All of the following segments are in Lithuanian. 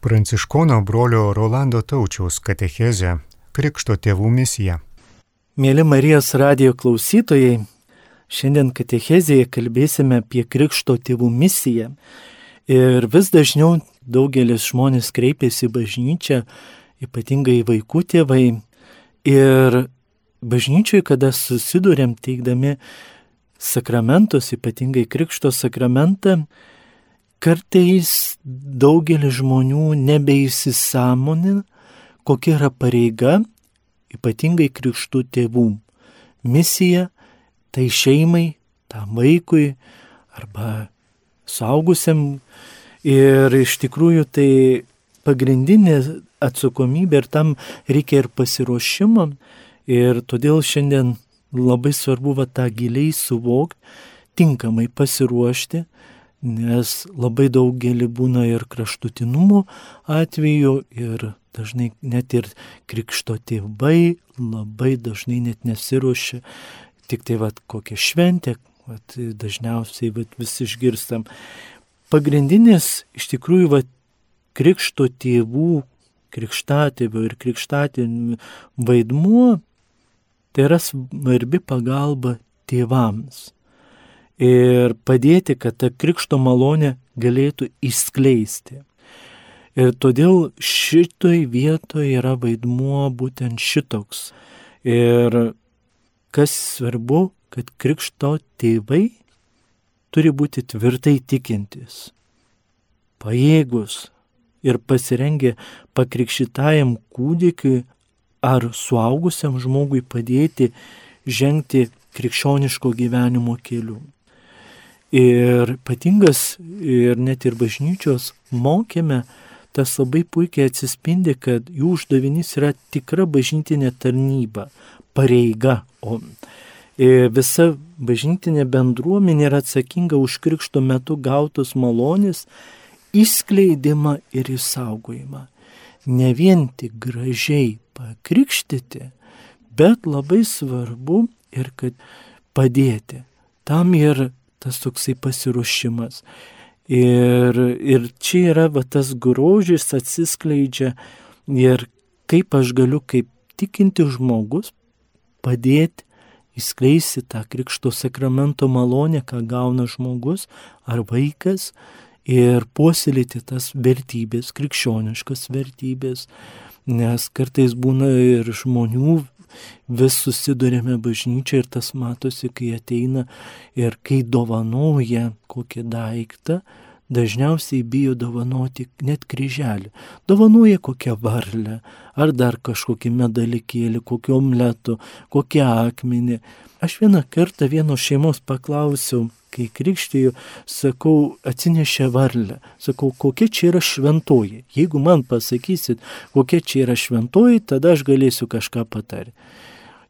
Pranciškono brolio Rolando Taučiaus katechezė Krikšto tėvų misija. Mėly Marijos radio klausytojai, šiandien katechezėje kalbėsime apie Krikšto tėvų misiją. Ir vis dažniau daugelis žmonės kreipiasi į bažnyčią, ypatingai vaikų tėvai. Ir bažnyčiai, kada susidurėm teikdami sakramentus, ypatingai Krikšto sakramentą, kartais daugelis žmonių nebeįsisamonina, kokia yra pareiga, ypatingai krikštų tėvų. Misija tai šeimai, tam vaikui arba saugusiam. Ir iš tikrųjų tai pagrindinė atsakomybė ir tam reikia ir pasiruošimo. Ir todėl šiandien labai svarbu va tą giliai suvokti, tinkamai pasiruošti, nes labai daugelį būna ir kraštutinumų atveju ir dažnai net ir krikšto tėvai labai dažnai net nesiruošia, tik tai vad kokią šventę, vat, dažniausiai vat, visi išgirstam. Pagrindinis iš tikrųjų vat, krikšto tėvų, krikštatėvio ir krikštatėvių vaidmuo tai yra svarbi pagalba tėvams ir padėti, kad ta krikšto malonė galėtų išskleisti. Ir todėl šitoj vietoje yra vaidmuo būtent šitoks. Ir kas svarbu, kad krikšto tėvai turi būti tvirtai tikintis, pajėgus ir pasirengę pakrikščitajam kūdikiui ar suaugusiam žmogui padėti žengti krikščioniško gyvenimo keliu. Ir ypatingas ir net ir bažnyčios mokėme, tas labai puikiai atsispindi, kad jų uždavinys yra tikra bažnytinė tarnyba, pareiga. O visa bažnytinė bendruomenė yra atsakinga už krikšto metu gautus malonės įskleidimą ir įsaugojimą. Ne vien tik gražiai pakrikštyti, bet labai svarbu ir kad padėti. Tam ir tas toksai pasiruošimas. Ir, ir čia yra va, tas grožis atsiskleidžia ir kaip aš galiu kaip tikinti žmogus padėti įskleisti tą krikšto sakramento malonę, ką gauna žmogus ar vaikas ir puoselėti tas vertybės, krikščioniškas vertybės, nes kartais būna ir žmonių vis susidurėme bažnyčia ir tas matosi, kai ateina ir kai dovanoja kokį daiktą, dažniausiai bijo dovanoti net kryželį. Dovanoja kokią varlę, ar dar kažkokį medalikėlį, kokį omletų, kokį akmenį. Aš vieną kartą vienos šeimos paklausiau, kai krikštiju, sakau, atsinešė varlę. Sakau, kokia čia yra šventoji. Jeigu man pasakysit, kokia čia yra šventoji, tada aš galėsiu kažką patarti.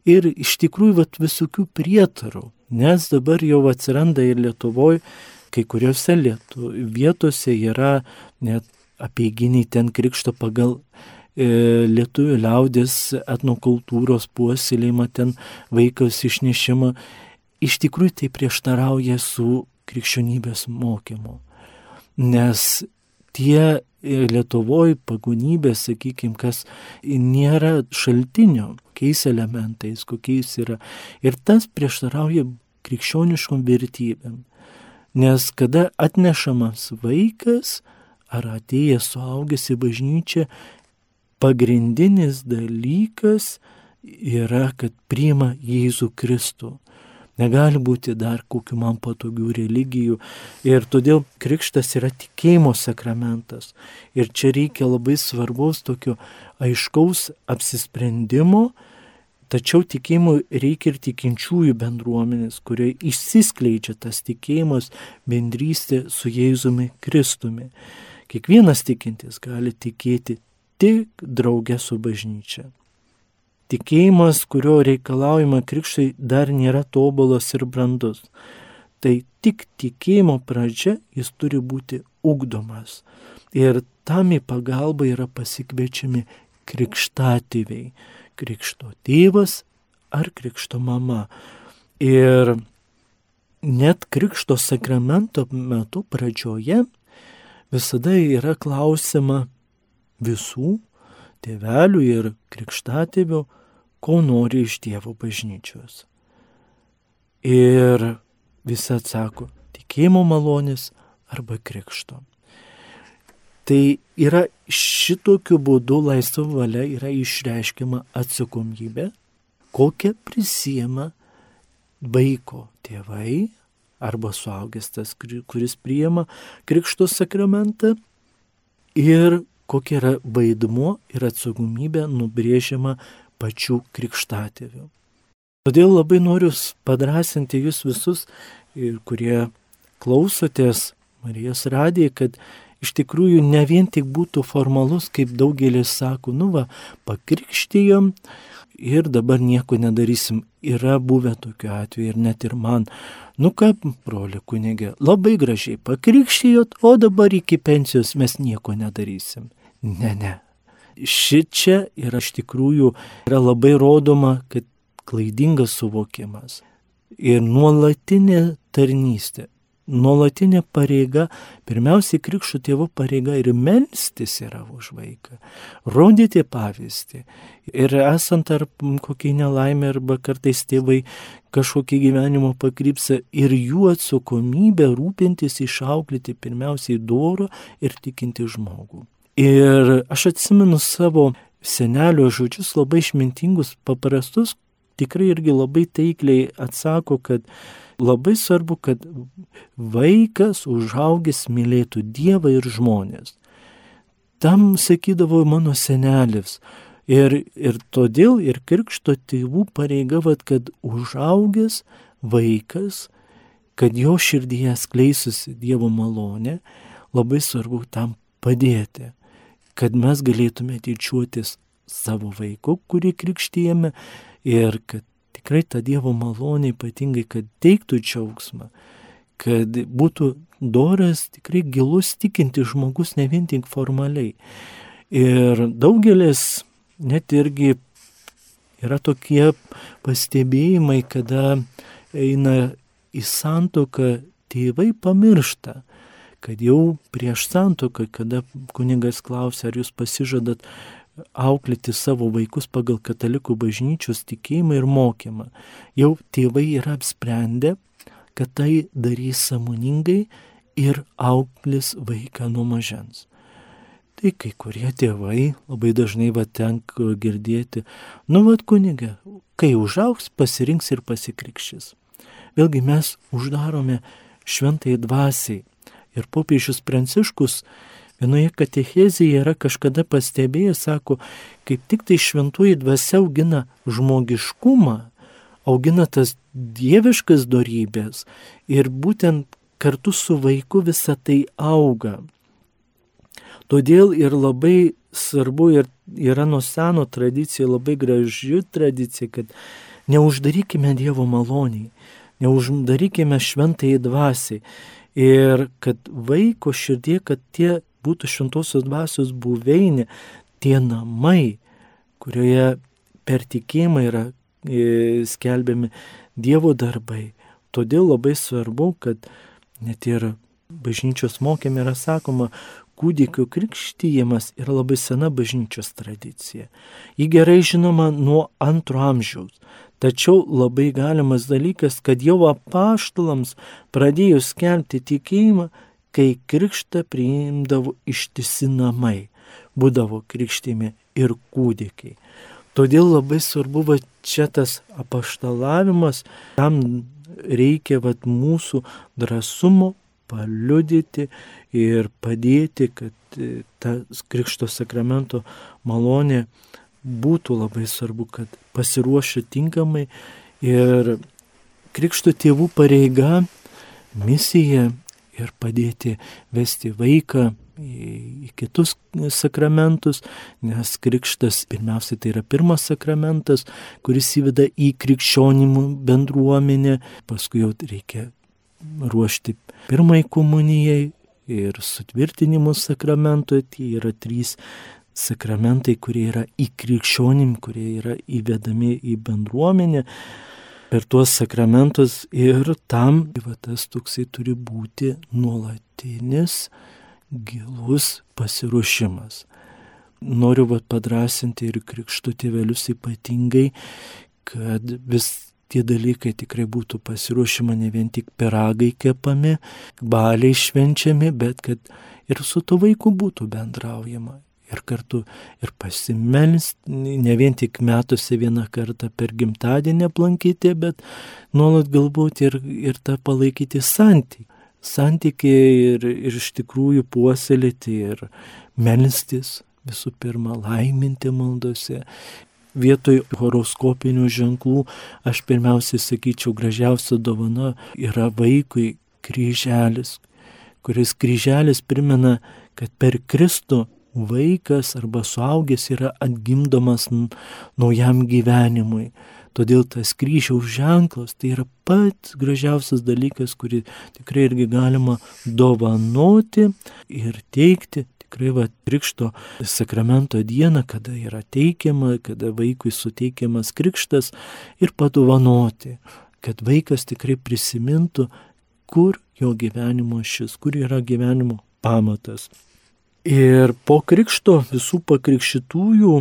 Ir iš tikrųjų vat, visokių prietarų, nes dabar jau atsiranda ir Lietuvoje, kai kuriuose lietu, vietose yra net apieiginiai ten krikšto pagal e, lietuvių liaudės etnokultūros puoselėjimą, ten vaikas išnešimą iš tikrųjų tai prieštarauja su krikščionybės mokymu. Nes tie Lietuvoje pagonybės, sakykime, kas nėra šaltinio, kokiais elementais, kokiais yra. Ir tas prieštarauja krikščioniškom vertybėm. Nes kada atnešamas vaikas ar atėjęs suaugęs į bažnyčią, pagrindinis dalykas yra, kad priima Jėzų Kristų. Negali būti dar kokių man patogių religijų. Ir todėl krikštas yra tikėjimo sakramentas. Ir čia reikia labai svarbus tokio aiškaus apsisprendimo, tačiau tikėjimui reikia ir tikinčiųjų bendruomenės, kurioje išsiskleidžia tas tikėjimas bendrystė su Jėzumi Kristumi. Kiekvienas tikintis gali tikėti tik draugė su bažnyčia. Tikėjimas, kurio reikalaujama krikštai, dar nėra tobulas ir brandus. Tai tik tikėjimo pradžia jis turi būti ugdomas. Ir tam į pagalbą yra pasikviečiami krikštatėviai. Krikšto tėvas ar krikšto mama. Ir net krikšto sakramento metu pradžioje visada yra klausima visų tėvelių ir krikštatėvių, ko nori iš Dievo bažnyčios. Ir visi atsako tikėjimo malonės arba krikšto. Tai yra šitokiu būdu laisva valia yra išreiškiama atsakomybė, kokią prisijama vaiko tėvai arba suaugęs tas, kuris priima krikšto sakramentą ir kokia yra vaidmuo ir atsakomybė nubrėžiama pačių krikštatėvių. Todėl labai noriu padrasinti jūs visus, kurie klausotės Marijos radiją, kad iš tikrųjų ne vien tik būtų formalus, kaip daugelis sako, nu va, pakrikštijom ir dabar nieko nedarysim. Yra buvę tokiu atveju ir net ir man. Nu ką, broli kunigė, labai gražiai pakrikštijot, o dabar iki pensijos mes nieko nedarysim. Ne, ne. Šičia yra iš tikrųjų yra labai rodoma, kad klaidingas suvokimas ir nuolatinė tarnystė nuolatinė pareiga, pirmiausiai krikščių tėvų pareiga ir melstis yra už vaiką, rodyti pavyzdį. Ir esant tarp kokiai nelaimė arba kartais tėvai kažkokį gyvenimo pakrypsa ir jų atsakomybė rūpintis išauklyti pirmiausiai dorą ir tikinti žmogų. Ir aš atsimenu savo senelio žodžius labai išmintingus, paprastus, tikrai irgi labai taikliai atsako, kad labai svarbu, kad vaikas užaugęs mylėtų Dievą ir žmonės. Tam sakydavo mano senelis. Ir, ir todėl ir krikšto tėvų pareiga, vat, kad užaugęs vaikas, kad jo širdyje skleisusi Dievo malonė, labai svarbu tam padėti, kad mes galėtume tyčiuotis savo vaiku, kurį krikštyjame ir kad tikrai ta Dievo malonė ypatingai, kad teiktų džiaugsmą, kad būtų doras, tikrai gilus tikinti žmogus, ne vien tik formaliai. Ir daugelis net irgi yra tokie pastebėjimai, kada eina į santoką, tėvai pamiršta, kad jau prieš santoką, kada kunigas klausia, ar jūs pasižadat auklėti savo vaikus pagal katalikų bažnyčios tikėjimą ir mokymą. Jau tėvai yra apsprendę, kad tai darys samoningai ir auklės vaiką nuo mažens. Tai kai kurie tėvai labai dažnai va tenka girdėti, nu vad kunigė, kai užauks, pasirinks ir pasikrikščys. Vėlgi mes uždarome šventai dvasiai. Ir popiežius Pranciškus Vienoje katechezėje yra kažkada pastebėjęs, sako, kaip tik tai šventuoji dvasia augina žmogiškumą, augina tas dieviškas darybės ir būtent kartu su vaiku visa tai auga. Todėl ir labai svarbu ir yra nuo seno tradicija, labai graži tradicija, kad neuždarykime Dievo maloniai, neuždarykime šventai dvasiai ir kad vaiko širdie, kad tie būtų šventosios dvasios buveinė, tie namai, kurioje per tikėjimą yra e, skelbiami Dievo darbai. Todėl labai svarbu, kad net ir bažnyčios mokėme yra sakoma, kūdikio krikštyjimas yra labai sena bažnyčios tradicija. Ji gerai žinoma nuo antro amžiaus. Tačiau labai galimas dalykas, kad jau apaštalams pradėjus skelbti tikėjimą, kai krikštą priimdavo ištisi namai, būdavo krikštimi ir kūdikiai. Todėl labai svarbu va čia tas apaštalavimas, tam reikia va mūsų drąsumo paliudyti ir padėti, kad tas krikšto sakramento malonė būtų labai svarbu, kad pasiruošę tinkamai. Ir krikšto tėvų pareiga, misija ir padėti vesti vaiką į kitus sakramentus, nes krikštas pirmiausia tai yra pirmas sakramentas, kuris įveda į krikščionimų bendruomenę, paskui jau reikia ruošti pirmai komunijai ir sutvirtinimų sakramentui, tai yra trys sakramentai, kurie yra į krikščionim, kurie yra įvedami į bendruomenę per tuos sakramentus ir tam va, tas toksai turi būti nuolatinis, gilus pasiruošimas. noriu vat, padrasinti ir krikštų tėvelius ypatingai, kad vis tie dalykai tikrai būtų pasiruošima ne vien tik piragai kepami, baliai švenčiami, bet kad ir su to vaiku būtų bendraujama. Ir kartu ir pasimelst, ne vien tik metuose vieną kartą per gimtadienį aplankyti, bet nuolat galbūt ir, ir tą palaikyti santykį. Santykį ir, ir iš tikrųjų puoselėti ir melstis, visų pirma, laiminti maldose vietoj horoskopinių ženklų, aš pirmiausiai sakyčiau, gražiausia dovana yra vaikui kryželis, kuris kryželis primena, kad per Kristų vaikas arba suaugęs yra atgimdomas naujam gyvenimui. Todėl tas kryžiaus ženklas tai yra pats gražiausias dalykas, kurį tikrai irgi galima dovanoti ir teikti tikrai va krikšto sakramento dieną, kada yra teikiama, kada vaikui suteikiamas krikštas ir padovanoti, kad vaikas tikrai prisimintų, kur jo gyvenimo šis, kur yra gyvenimo pamatas. Ir po krikšto visų pakrikštytųjų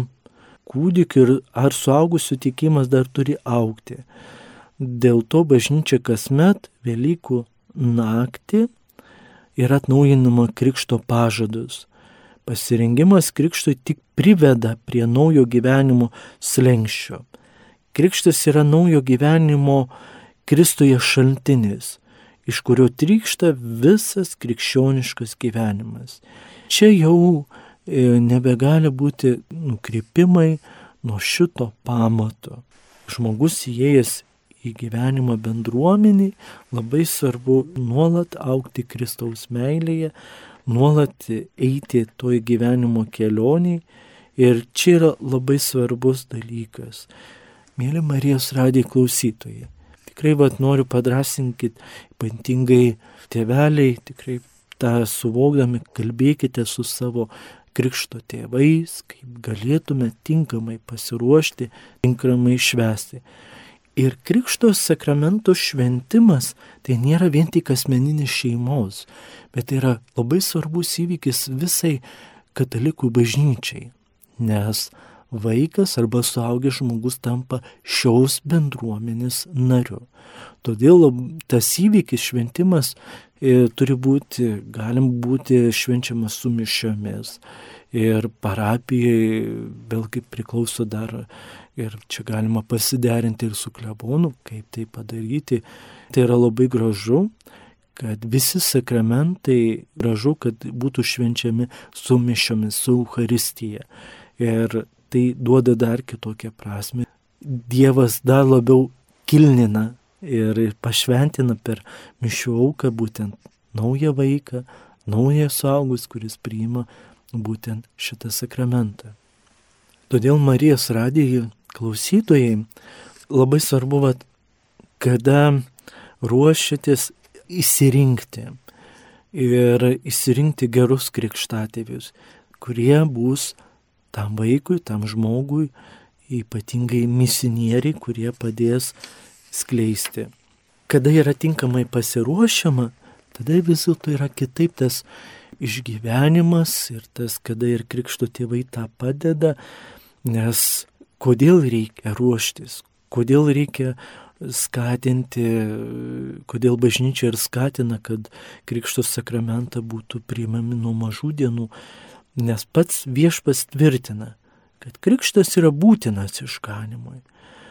kūdikių ir ar suaugusių tikimas dar turi aukti. Dėl to bažnyčia kasmet Velykų naktį yra atnaujinama krikšto pažadus. Pasirengimas krikštui tik priveda prie naujo gyvenimo slengščio. Krikštas yra naujo gyvenimo Kristuje šaltinis, iš kurio trykšta visas krikščioniškas gyvenimas. Čia jau e, nebegali būti nukrypimai nuo šito pamato. Žmogus įėjęs į gyvenimą bendruomenį labai svarbu nuolat aukti Kristaus meilėje, nuolat eiti toj gyvenimo kelioniai. Ir čia yra labai svarbus dalykas. Mėly Marijos radiai klausytojai, tikrai vad noriu padrasinkit, ypatingai tėveliai, tikrai tą suvokdami, kalbėkite su savo krikšto tėvais, kaip galėtume tinkamai pasiruošti, tinkamai švesti. Ir krikšto sakramento šventimas tai nėra vien tik asmeninis šeimos, bet tai yra labai svarbus įvykis visai katalikų bažnyčiai, nes vaikas arba suaugęs žmogus tampa šios bendruomenės nariu. Todėl tas įvykis šventimas turi būti, galim būti švenčiamas su mišiomis. Ir parapijai vėlgi priklauso dar Ir čia galima pasiderinti ir su klebonu, kaip tai padaryti. Tai yra labai gražu, kad visi sakramentai gražu, kad būtų švenčiami su mišiomis, su Euharistija. Ir tai duoda dar kitokią prasme. Dievas dar labiau kilnina ir pašventina per mišių auką būtent naują vaiką, naują suaugus, kuris priima būtent šitą sakramentą. Todėl Marijos radijai klausytojai, labai svarbu, vat, kada ruošiatės įsirinkti ir įsirinkti gerus krikštatėvius, kurie bus tam vaikui, tam žmogui, ypatingai misionieriai, kurie padės skleisti. Kada yra tinkamai pasiruošiama, tada vis dėlto yra kitaip tas išgyvenimas ir tas, kada ir krikšto tėvai tą padeda, nes kodėl reikia ruoštis, kodėl reikia skatinti, kodėl bažnyčia ir skatina, kad Krikšto sakramentą būtų priimami nuo mažų dienų, nes pats viešpas tvirtina, kad Krikštas yra būtinas išganimui.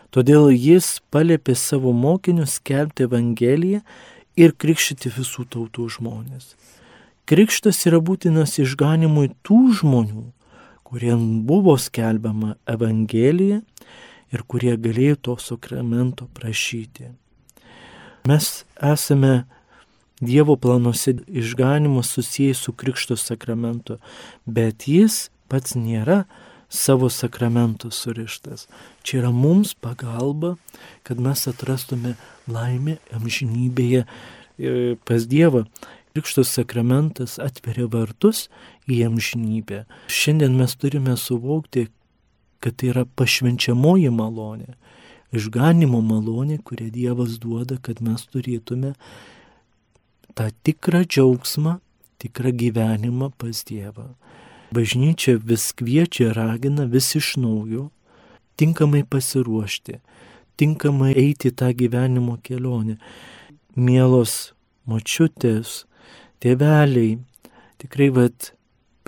Todėl jis palėpė savo mokinius skelbti Evangeliją ir krikštyti visų tautų žmonės. Krikštas yra būtinas išganimui tų žmonių, kuriem buvo skelbiama Evangelija ir kurie galėjo to sakramento prašyti. Mes esame Dievo planuose išganimus susijęs su Krikšto sakramentu, bet jis pats nėra savo sakramentų surištas. Čia yra mums pagalba, kad mes atrastume laimę amžinybėje e, pas Dievą. Krikšto sakramentas atveria vartus į amžinybę. Šiandien mes turime suvokti, kad tai yra pašvenčiamoji malonė, išganimo malonė, kurią Dievas duoda, kad mes turėtume tą tikrą džiaugsmą, tikrą gyvenimą pas Dievą. Bažnyčia vis kviečia, ragina vis iš naujo tinkamai pasiruošti, tinkamai eiti tą gyvenimo kelionę. Mielos močiutės, tėveliai, tikrai vad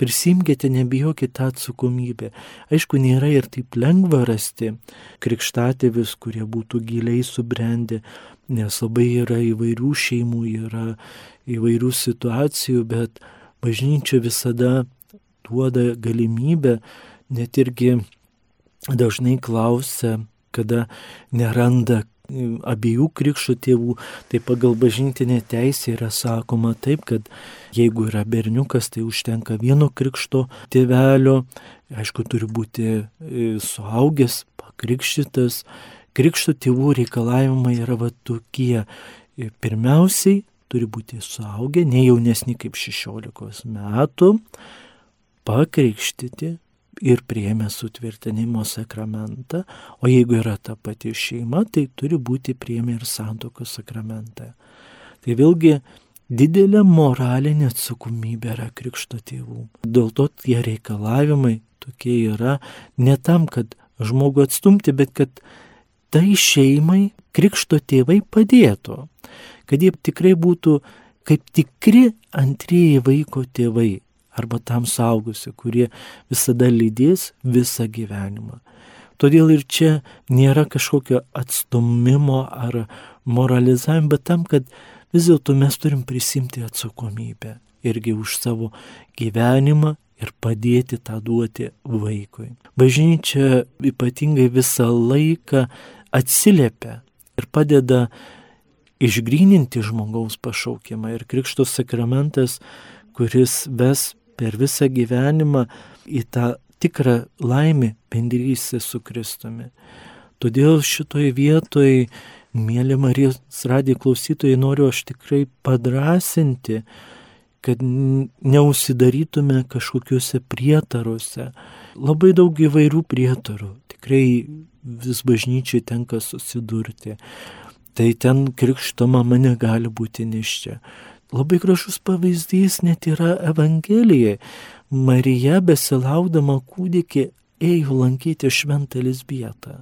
prisimkite, nebijokite tą atsakomybę. Aišku, nėra ir taip lengva rasti krikštatėvis, kurie būtų giliai subrendę, nes labai yra įvairių šeimų, yra įvairių situacijų, bet bažnyčia visada duoda galimybę, net irgi dažnai klausia, kada neranda abiejų krikštų tėvų, tai pagal bažnytinę teisę yra sakoma taip, kad jeigu yra berniukas, tai užtenka vieno krikšto tėvelio, aišku, turi būti e, suaugęs, pakrikštytas. Krikšto tėvų reikalavimai yra va tokie. E, pirmiausiai turi būti suaugę, ne jaunesni kaip 16 metų, pakrikštyti, ir priėmė sutvirtinimo sakramentą, o jeigu yra ta pati šeima, tai turi būti priėmę ir santokos sakramentą. Tai vėlgi didelė moralinė atsakomybė yra krikšto tėvų. Dėl to tie reikalavimai tokie yra ne tam, kad žmogų atstumti, bet kad tai šeimai krikšto tėvai padėtų, kad jie tikrai būtų kaip tikri antrieji vaiko tėvai, arba tam saugusi, kurie visada lydės visą gyvenimą. Todėl ir čia nėra kažkokio atstumimo ar moralizavimo, bet tam, kad vis dėlto mes turim prisimti atsakomybę irgi už savo gyvenimą ir padėti tą duoti vaikui. Bažnyčia ypatingai visą laiką atsiliepia ir padeda išgryninti žmogaus pašaukimą. Ir Krikšto sakramentas, kuris ves per visą gyvenimą į tą tikrą laimę bendrystę su Kristumi. Todėl šitoje vietoje, mėly Marijos radijo klausytojai, noriu aš tikrai padrasinti, kad neusidarytume kažkokiuose prietaruose. Labai daug įvairių prietarų, tikrai vis bažnyčiai tenka susidurti. Tai ten krikšto mama negali būti niščia. Labai gražus pavyzdys net yra Evangelijai. Marija besilaukdama kūdikį ėjo lankyti šventą Lisbietą.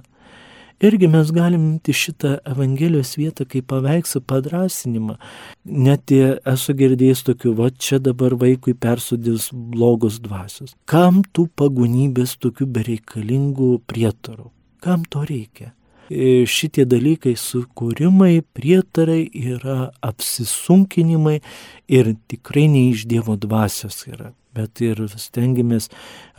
Irgi mes galim imti šitą Evangelijos vietą kaip paveikslą padrasinimą. Net esu girdėjęs tokių, va čia dabar vaikui persudės blogos dvasios. Kam tų pagunybės tokių bereikalingų prietarų? Kam to reikia? E, šitie dalykai sukūrimai, prietarai yra apsisunkinimai ir tikrai ne iš Dievo dvasios yra bet ir stengiamės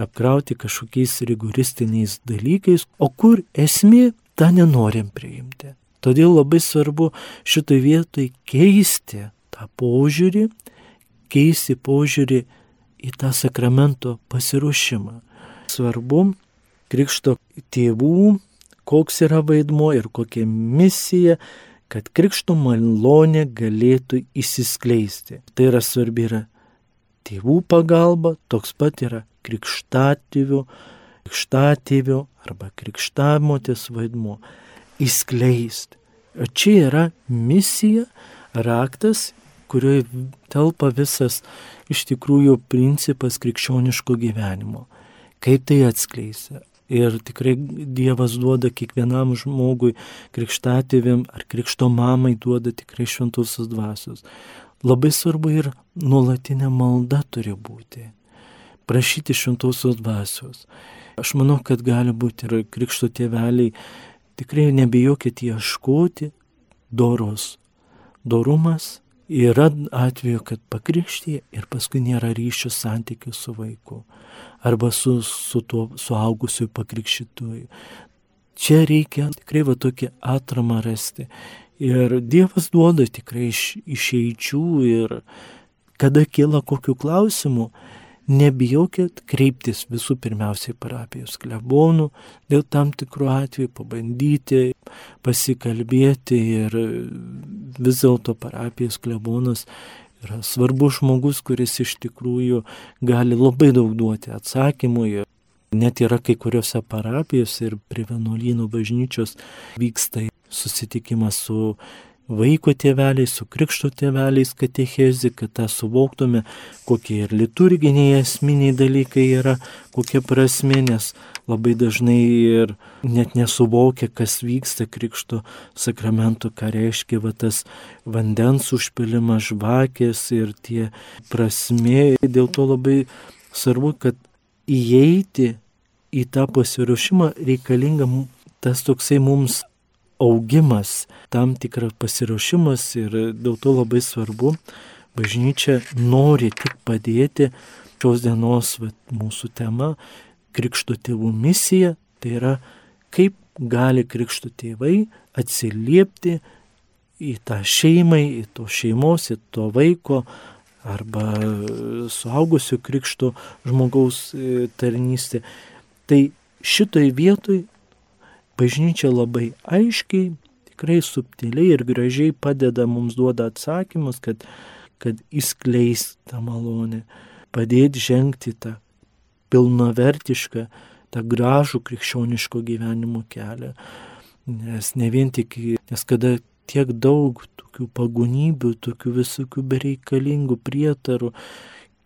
apkrauti kažkokiais rigoristiniais dalykais, o kur esmė, tą nenorim priimti. Todėl labai svarbu šitoj vietoj keisti tą požiūrį, keisti požiūrį į tą sakramento pasiruošimą. Svarbu krikšto tėvų koks yra vaidmo ir kokia misija, kad krikšto malonė galėtų įsiskleisti. Tai yra svarbi yra tėvų pagalba, toks pat yra krikštatėvių, krikštatėvių arba krikštamotės vaidmo įskleisti. O čia yra misija, raktas, kurioje telpa visas iš tikrųjų principas krikščioniško gyvenimo. Kaip tai atskleisia? Ir tikrai Dievas duoda kiekvienam žmogui, krikštatėvim ar krikšto mamai duoda tikrai šventosios dvasios. Labai svarbu ir nuolatinė malda turi būti. Prašyti šventosios dvasios. Aš manau, kad gali būti ir krikšto tėveliai, tikrai nebijokit ieškoti doros. Dorumas yra atveju, kad pakrikštyje ir paskui nėra ryšio santykių su vaiku arba su, su tuo suaugusiu pakrikščituoju. Čia reikia tikrai va tokį atramą rasti. Ir Dievas duoda tikrai iš, išeičių ir kada kyla kokiu klausimu, nebijokit kreiptis visų pirmiausiai parapijos klebonų, dėl tam tikrų atvejų pabandyti, pasikalbėti ir vis dėlto parapijos klebonas yra svarbus žmogus, kuris iš tikrųjų gali labai daug duoti atsakymų. Net yra kai kuriuose parapijose ir prie vienuolynų bažnyčios vyksta susitikimas su vaiko tėveliais, su krikšto tėveliais katechezi, kad tą suvoktume, kokie ir liturginiai esminiai dalykai yra, kokia prasme, nes labai dažnai ir net nesuvokia, kas vyksta krikšto sakramentu, ką reiškia va, tas vandens užpilimas, žvakės ir tie prasme. Dėl to labai svarbu, kad įeiti į tą pasiruošimą reikalinga tas toksai mums augimas, tam tikras pasiruošimas ir dėl to labai svarbu, bažnyčia nori tik padėti šios dienos vat, mūsų tema Krikšto tėvų misija, tai yra kaip gali Krikšto tėvai atsiliepti į tą šeimą, į to šeimos, į to vaiko arba suaugusio Krikšto žmogaus e, tarnystė. Tai šitoj vietoj bažnyčia labai aiškiai, tikrai subtiliai ir gražiai padeda mums duoda atsakymus, kad, kad įskleis tą malonę, padėti žengti tą pilnavertišką, tą gražų krikščioniško gyvenimo kelią. Nes ne vien tik, nes kada tiek daug tokių pagonybių, tokių visokių bereikalingų prietarų,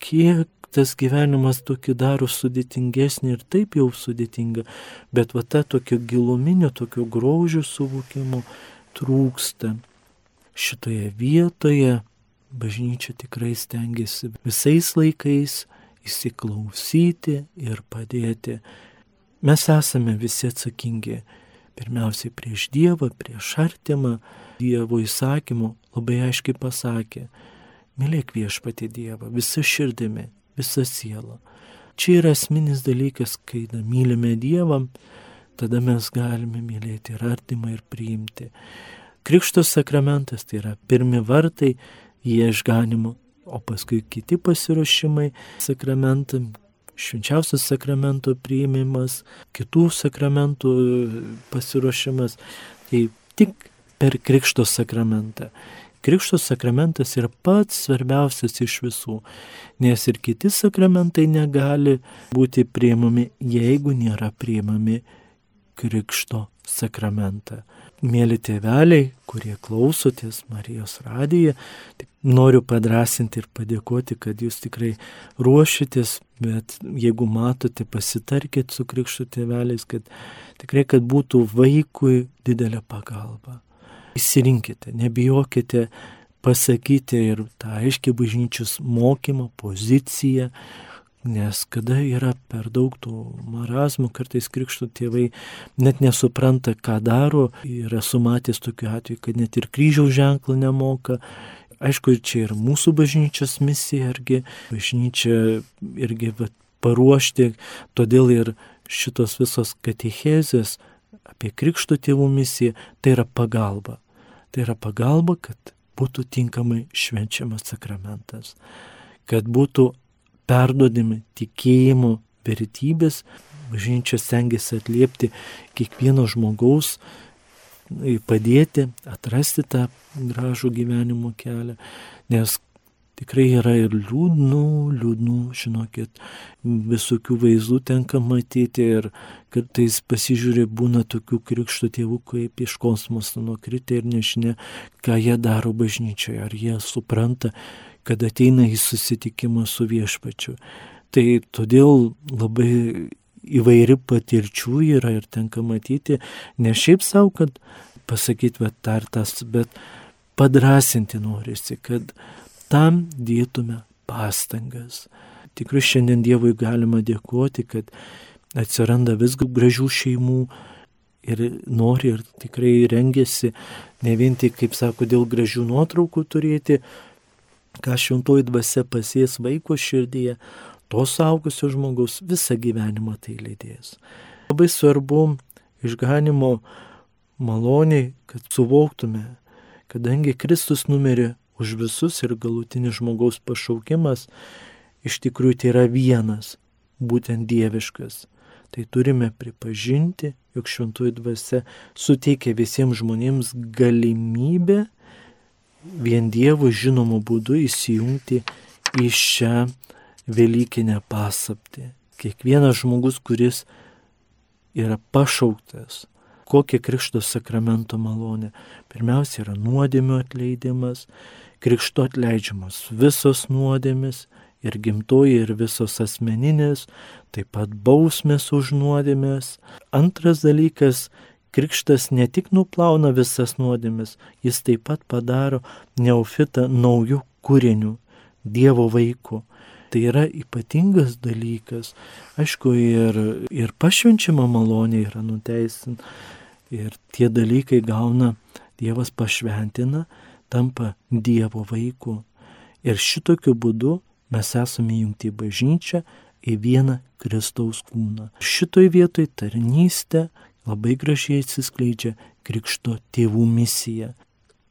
kiek tas gyvenimas tokį daro sudėtingesnį ir taip jau sudėtinga, bet va ta tokio giluminio, tokio grožio suvokimo trūksta. Šitoje vietoje bažnyčia tikrai stengiasi visais laikais įsiklausyti ir padėti. Mes esame visi atsakingi pirmiausiai prieš Dievą, prieš artimą. Dievo įsakymu labai aiškiai pasakė, mylėk viešpati Dievą visą širdimi, visą sielą. Čia yra esminis dalykas, kai da, mylime Dievą, tada mes galime mylėti ir artimą ir priimti. Krikštos sakramentas tai yra pirmi vartai į išganimą, o paskui kiti pasiruošimai sakramentam, švenčiausias sakramento priimimas, kitų sakramentų pasiruošimas. Tai tik per Krikšto sakramentą. Krikšto sakramentas yra pats svarbiausias iš visų, nes ir kiti sakramentai negali būti priimami, jeigu nėra priimami Krikšto sakramentą. Mėly tėveliai, kurie klausotės Marijos radiją, noriu padrasinti ir padėkoti, kad jūs tikrai ruošitės, bet jeigu matote, pasitarkit su krikšto tėveliais, kad tikrai, kad būtų vaikui didelė pagalba. Įsirinkite, nebijokite pasakyti ir tą aiškiai bažnyčios mokymą, poziciją, nes kada yra per daug tų marazmų, kartais krikšto tėvai net nesupranta, ką daro. Yra sumatęs tokiu atveju, kad net ir kryžiaus ženklą nemoka. Aišku, čia ir mūsų bažnyčios misija, irgi bažnyčia irgi va, paruošti, todėl ir šitos visos katechezės apie krikšto tėvų misiją, tai yra pagalba. Tai yra pagalba, kad būtų tinkamai švenčiamas sakramentas, kad būtų perdodami tikėjimo vertybės, bažnyčia stengiasi atliepti kiekvieno žmogaus, padėti atrasti tą gražų gyvenimo kelią, nes Tikrai yra ir liūdnų, liūdnų, žinokit, visokių vaizdų tenka matyti ir kartais pasižiūrė, būna tokių krikšto tėvų, kaip iš kosmoso nukritę ir nežinia, ką jie daro bažnyčioje, ar jie supranta, kad ateina į susitikimą su viešpačiu. Tai todėl labai įvairi patirčių yra ir tenka matyti, ne šiaip savo, kad pasakyti, bet tartas, bet padrasinti norisi, kad tam dėtume pastangas. Tikrai šiandien Dievui galima dėkoti, kad atsiranda vis gražių šeimų ir nori ir tikrai rengiasi ne vien tik, kaip sako, dėl gražių nuotraukų turėti, ką šventoji dvasia pasies vaiko širdyje, to saugusio žmogaus visą gyvenimą tai lydės. Labai svarbu išganimo maloniai, kad suvoktume, kadangi Kristus numirė už visus ir galutinis žmogaus pašaukimas iš tikrųjų tai yra vienas, būtent dieviškas. Tai turime pripažinti, jog šventųjų dvasia suteikia visiems žmonėms galimybę vien Dievo žinomu būdu įsijungti į šią Velykinę pasaptį. Kiekvienas žmogus, kuris yra pašauktas Kokia krikšto sakramento malonė? Pirmiausia yra nuodėmio atleidimas, krikšto atleidžiamos visos nuodėmis ir gimtoji ir visos asmeninės, taip pat bausmės už nuodėmės. Antras dalykas Krikštas ne tik nuplauna visas nuodėmes, jis taip pat padaro neofitą naujų kūrinių, Dievo vaikų. Tai yra ypatingas dalykas. Aišku, ir, ir pašvenčiama malonė yra nuteisin. Ir tie dalykai gauna, Dievas pašventina, tampa Dievo vaikų. Ir šitokiu būdu mes esame jungti bažnyčią, į vieną Kristaus kūną. Šitoj vietoj tarnystė labai gražiai atsiskleidžia Krikšto tėvų misija.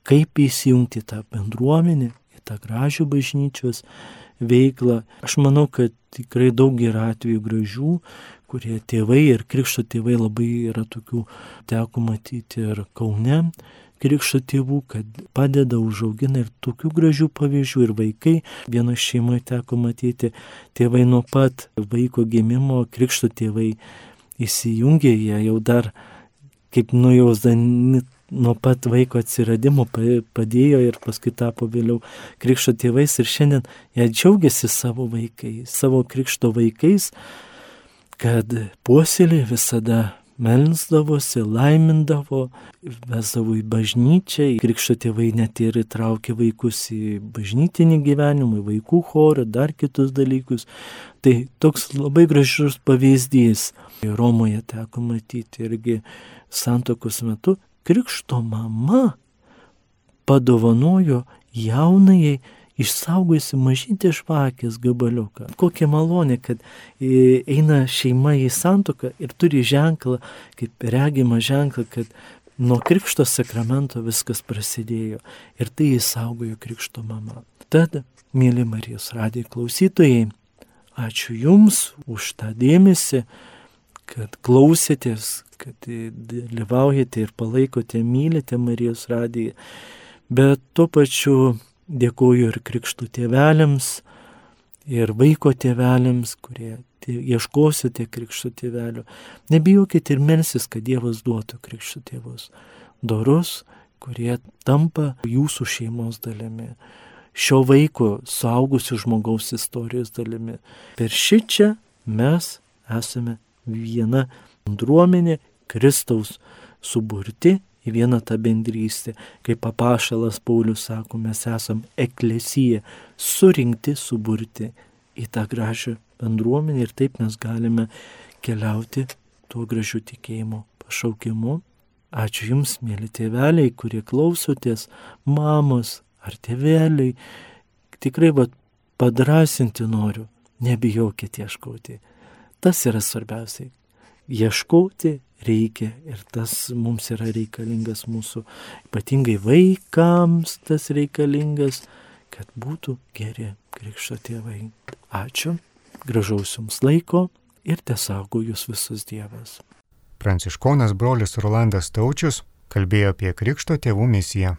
Kaip įsijungti tą bendruomenę, į tą gražią bažnyčios veiklą. Aš manau, kad tikrai daug yra atvejų gražių, kurie tėvai ir Krikšto tėvai labai yra tokių, teko matyti ir Kaune, krikšto tėvų, kad padeda, užaugina ir tokių gražių pavyzdžių ir vaikai. Vieno šeimoje teko matyti, tėvai nuo pat vaiko gimimo, krikšto tėvai įsijungė, jie jau dar kaip nujausdami nuo pat vaiko atsiradimo padėjo ir paskui tapo vėliau krikšto tėvais ir šiandien jie džiaugiasi savo vaikais, savo krikšto vaikais, kad puoselė visada melsdavosi, laimindavo, vesdavo į bažnyčią, krikšto tėvai net ir įtraukė vaikus į bažnytinį gyvenimą, į vaikų chorą, dar kitus dalykus. Tai toks labai gražus pavyzdys. Romoje teko matyti irgi santokos metu, krikšto mama padovanojo jaunajai išsaugojusi mažytį žvakės gabaliuką. Kokia malonė, kad e, eina šeima į santoką ir turi ženklą, kaip regimą ženklą, kad nuo krikšto sakramento viskas prasidėjo ir tai įsaugojo krikšto mama. Tad, mėly Marijos radijo klausytojai, ačiū Jums už tą dėmesį, kad klausėtės, kad dalyvaujate ir palaikote, mylite Marijos radiją, bet tuo pačiu Dėkuoju ir krikštų tėveliams, ir vaiko tėveliams, kurie ieškosite krikštų tėvelių. Nebijokite ir melsis, kad Dievas duotų krikštų tėvus. Dorus, kurie tampa jūsų šeimos dalimi. Šio vaiko suaugusių žmogaus istorijos dalimi. Per šičia mes esame viena bendruomenė Kristaus suburti į vieną tą bendrystę. Kaip papašalas Paulius sako, mes esam eklesija, surinkti, suburti į tą gražią bendruomenę ir taip mes galime keliauti tuo gražiu tikėjimu pašaukimu. Ačiū Jums, mėly tėveliai, kurie klausotės, mamos ar tėveliai. Tikrai vad padrasinti noriu, nebijokit ieškoti. Tas yra svarbiausiai. Ieškoti reikia ir tas mums yra reikalingas mūsų, ypatingai vaikams tas reikalingas, kad būtų geri krikšto tėvai. Ačiū, gražaus jums laiko ir tiesaugo jūs visus Dievas. Pranciškonas brolis Rolandas Taučius kalbėjo apie krikšto tėvų misiją.